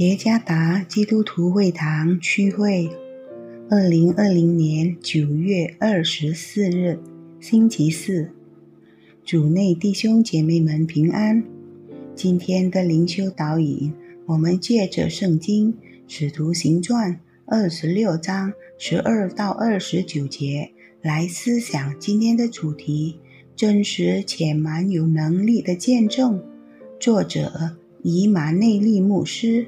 耶加达基督徒会堂区会，二零二零年九月二十四日，星期四，主内弟兄姐妹们平安。今天的灵修导引，我们借着圣经《使徒行传》二十六章十二到二十九节来思想今天的主题：真实且蛮有能力的见证。作者以马内利牧师。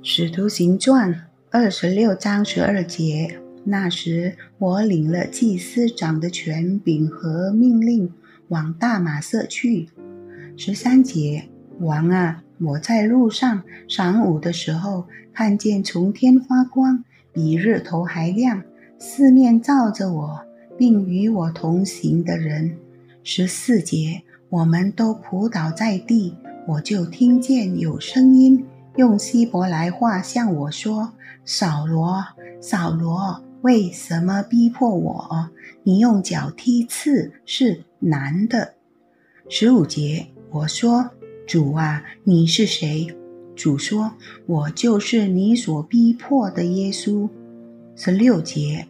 使徒行传二十六章十二节，那时我领了祭司长的权柄和命令，往大马色去。十三节，王啊，我在路上晌午的时候，看见从天发光，比日头还亮，四面照着我，并与我同行的人。十四节，我们都扑倒在地，我就听见有声音。用希伯来话向我说：“扫罗，扫罗，为什么逼迫我？你用脚踢刺是难的。”十五节，我说：“主啊，你是谁？”主说：“我就是你所逼迫的耶稣。”十六节，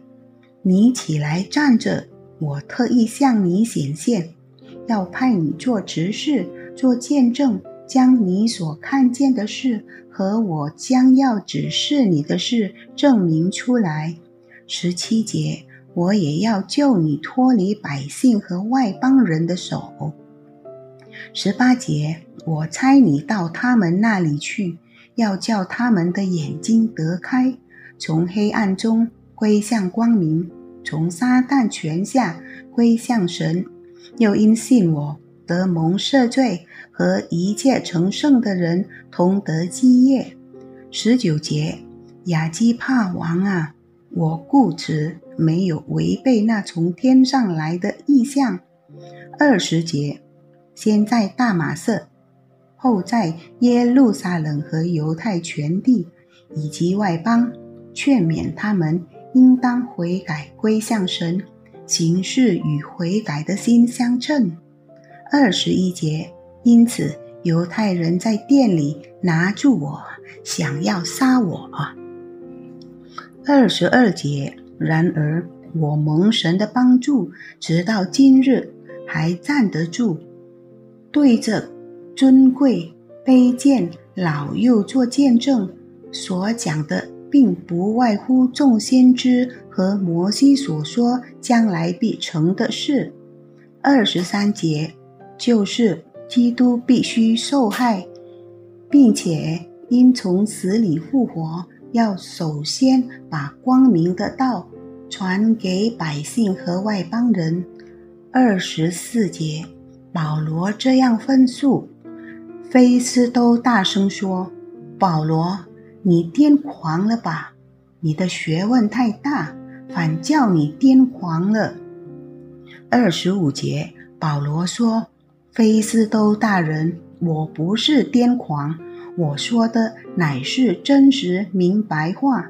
你起来站着，我特意向你显现，要派你做执事，做见证。将你所看见的事和我将要指示你的事证明出来。十七节，我也要救你脱离百姓和外邦人的手。十八节，我差你到他们那里去，要叫他们的眼睛得开，从黑暗中归向光明，从撒旦权下归向神，又因信我。得蒙赦罪和一切成圣的人同得基业。十九节，亚基帕王啊，我固执没有违背那从天上来的意象。二十节，先在大马色，后在耶路撒冷和犹太全地以及外邦，劝勉他们应当悔改归向神，行事与悔改的心相称。二十一节，因此犹太人在店里拿住我，想要杀我。二十二节，然而我蒙神的帮助，直到今日还站得住，对着尊贵、卑贱、老幼做见证，所讲的并不外乎众先知和摩西所说将来必成的事。二十三节。就是基督必须受害，并且因从死里复活，要首先把光明的道传给百姓和外邦人。二十四节，保罗这样分述，菲斯都大声说：“保罗，你癫狂了吧？你的学问太大，反叫你癫狂了。”二十五节，保罗说。菲斯都大人，我不是癫狂，我说的乃是真实明白话。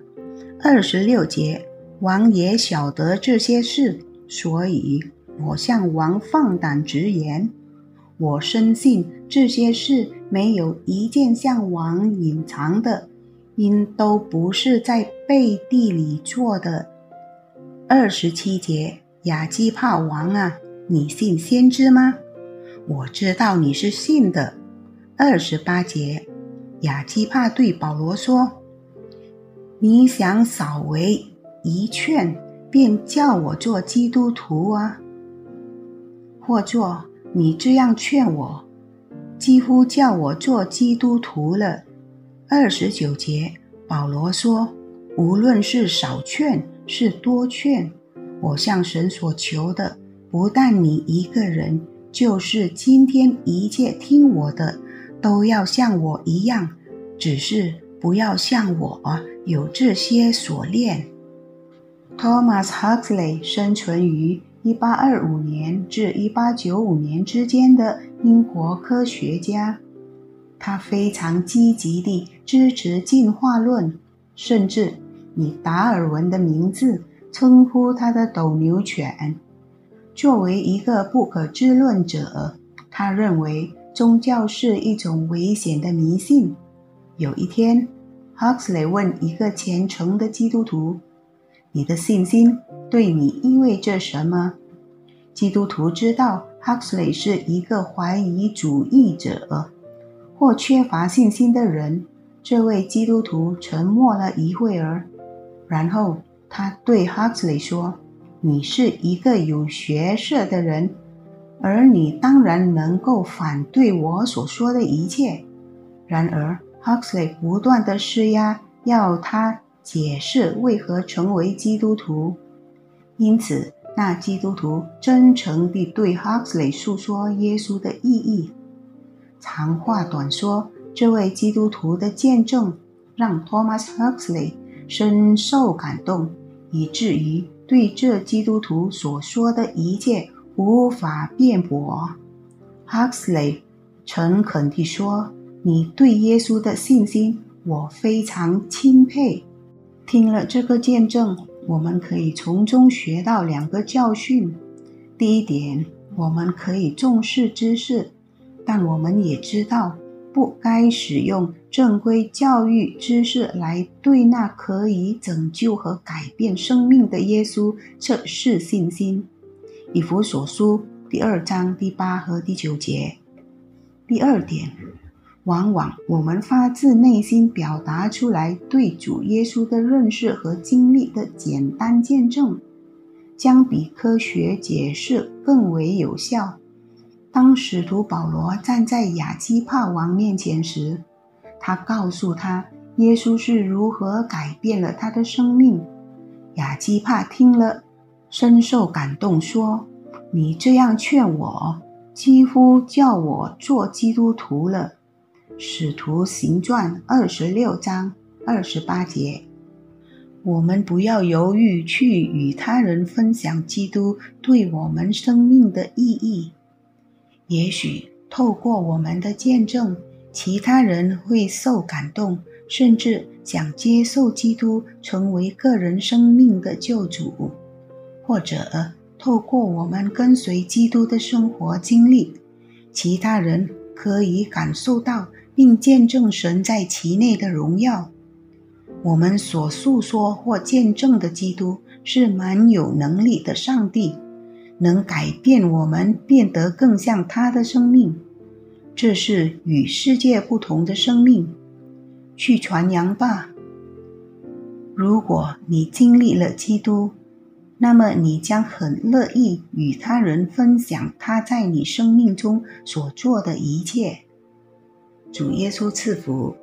二十六节，王也晓得这些事，所以我向王放胆直言。我深信这些事没有一件向王隐藏的，因都不是在背地里做的。二十七节，亚基帕王啊，你信先知吗？我知道你是信的。二十八节，亚基帕对保罗说：“你想稍微一劝，便叫我做基督徒啊？或做你这样劝我，几乎叫我做基督徒了。”二十九节，保罗说：“无论是少劝是多劝，我向神所求的，不但你一个人。”就是今天一切听我的，都要像我一样，只是不要像我有这些锁链。Thomas Huxley 生存于1825年至1895年之间的英国科学家，他非常积极地支持进化论，甚至以达尔文的名字称呼他的斗牛犬。作为一个不可知论者，他认为宗教是一种危险的迷信。有一天，Huxley 问一个虔诚的基督徒：“你的信心对你意味着什么？”基督徒知道 Huxley 是一个怀疑主义者或缺乏信心的人。这位基督徒沉默了一会儿，然后他对 Huxley 说：“你是一个有学识的人，而你当然能够反对我所说的一切。”然而。Huxley 不断的施压，要他解释为何成为基督徒。因此，那基督徒真诚地对 Huxley 诉说耶稣的意义。长话短说，这位基督徒的见证让 Thomas Huxley 深受感动，以至于对这基督徒所说的一切无法辩驳。Huxley 诚恳地说。你对耶稣的信心，我非常钦佩。听了这个见证，我们可以从中学到两个教训。第一点，我们可以重视知识，但我们也知道不该使用正规教育知识来对那可以拯救和改变生命的耶稣测试信心。以弗所书第二章第八和第九节。第二点。往往我们发自内心表达出来对主耶稣的认识和经历的简单见证，将比科学解释更为有效。当使徒保罗站在亚基帕王面前时，他告诉他耶稣是如何改变了他的生命。亚基帕听了，深受感动，说：“你这样劝我，几乎叫我做基督徒了。”使徒行传二十六章二十八节，我们不要犹豫去与他人分享基督对我们生命的意义。也许透过我们的见证，其他人会受感动，甚至想接受基督成为个人生命的救主；或者透过我们跟随基督的生活经历，其他人可以感受到。并见证神在其内的荣耀。我们所诉说或见证的基督是蛮有能力的上帝，能改变我们变得更像他的生命。这是与世界不同的生命。去传扬吧。如果你经历了基督，那么你将很乐意与他人分享他在你生命中所做的一切。主耶稣赐福。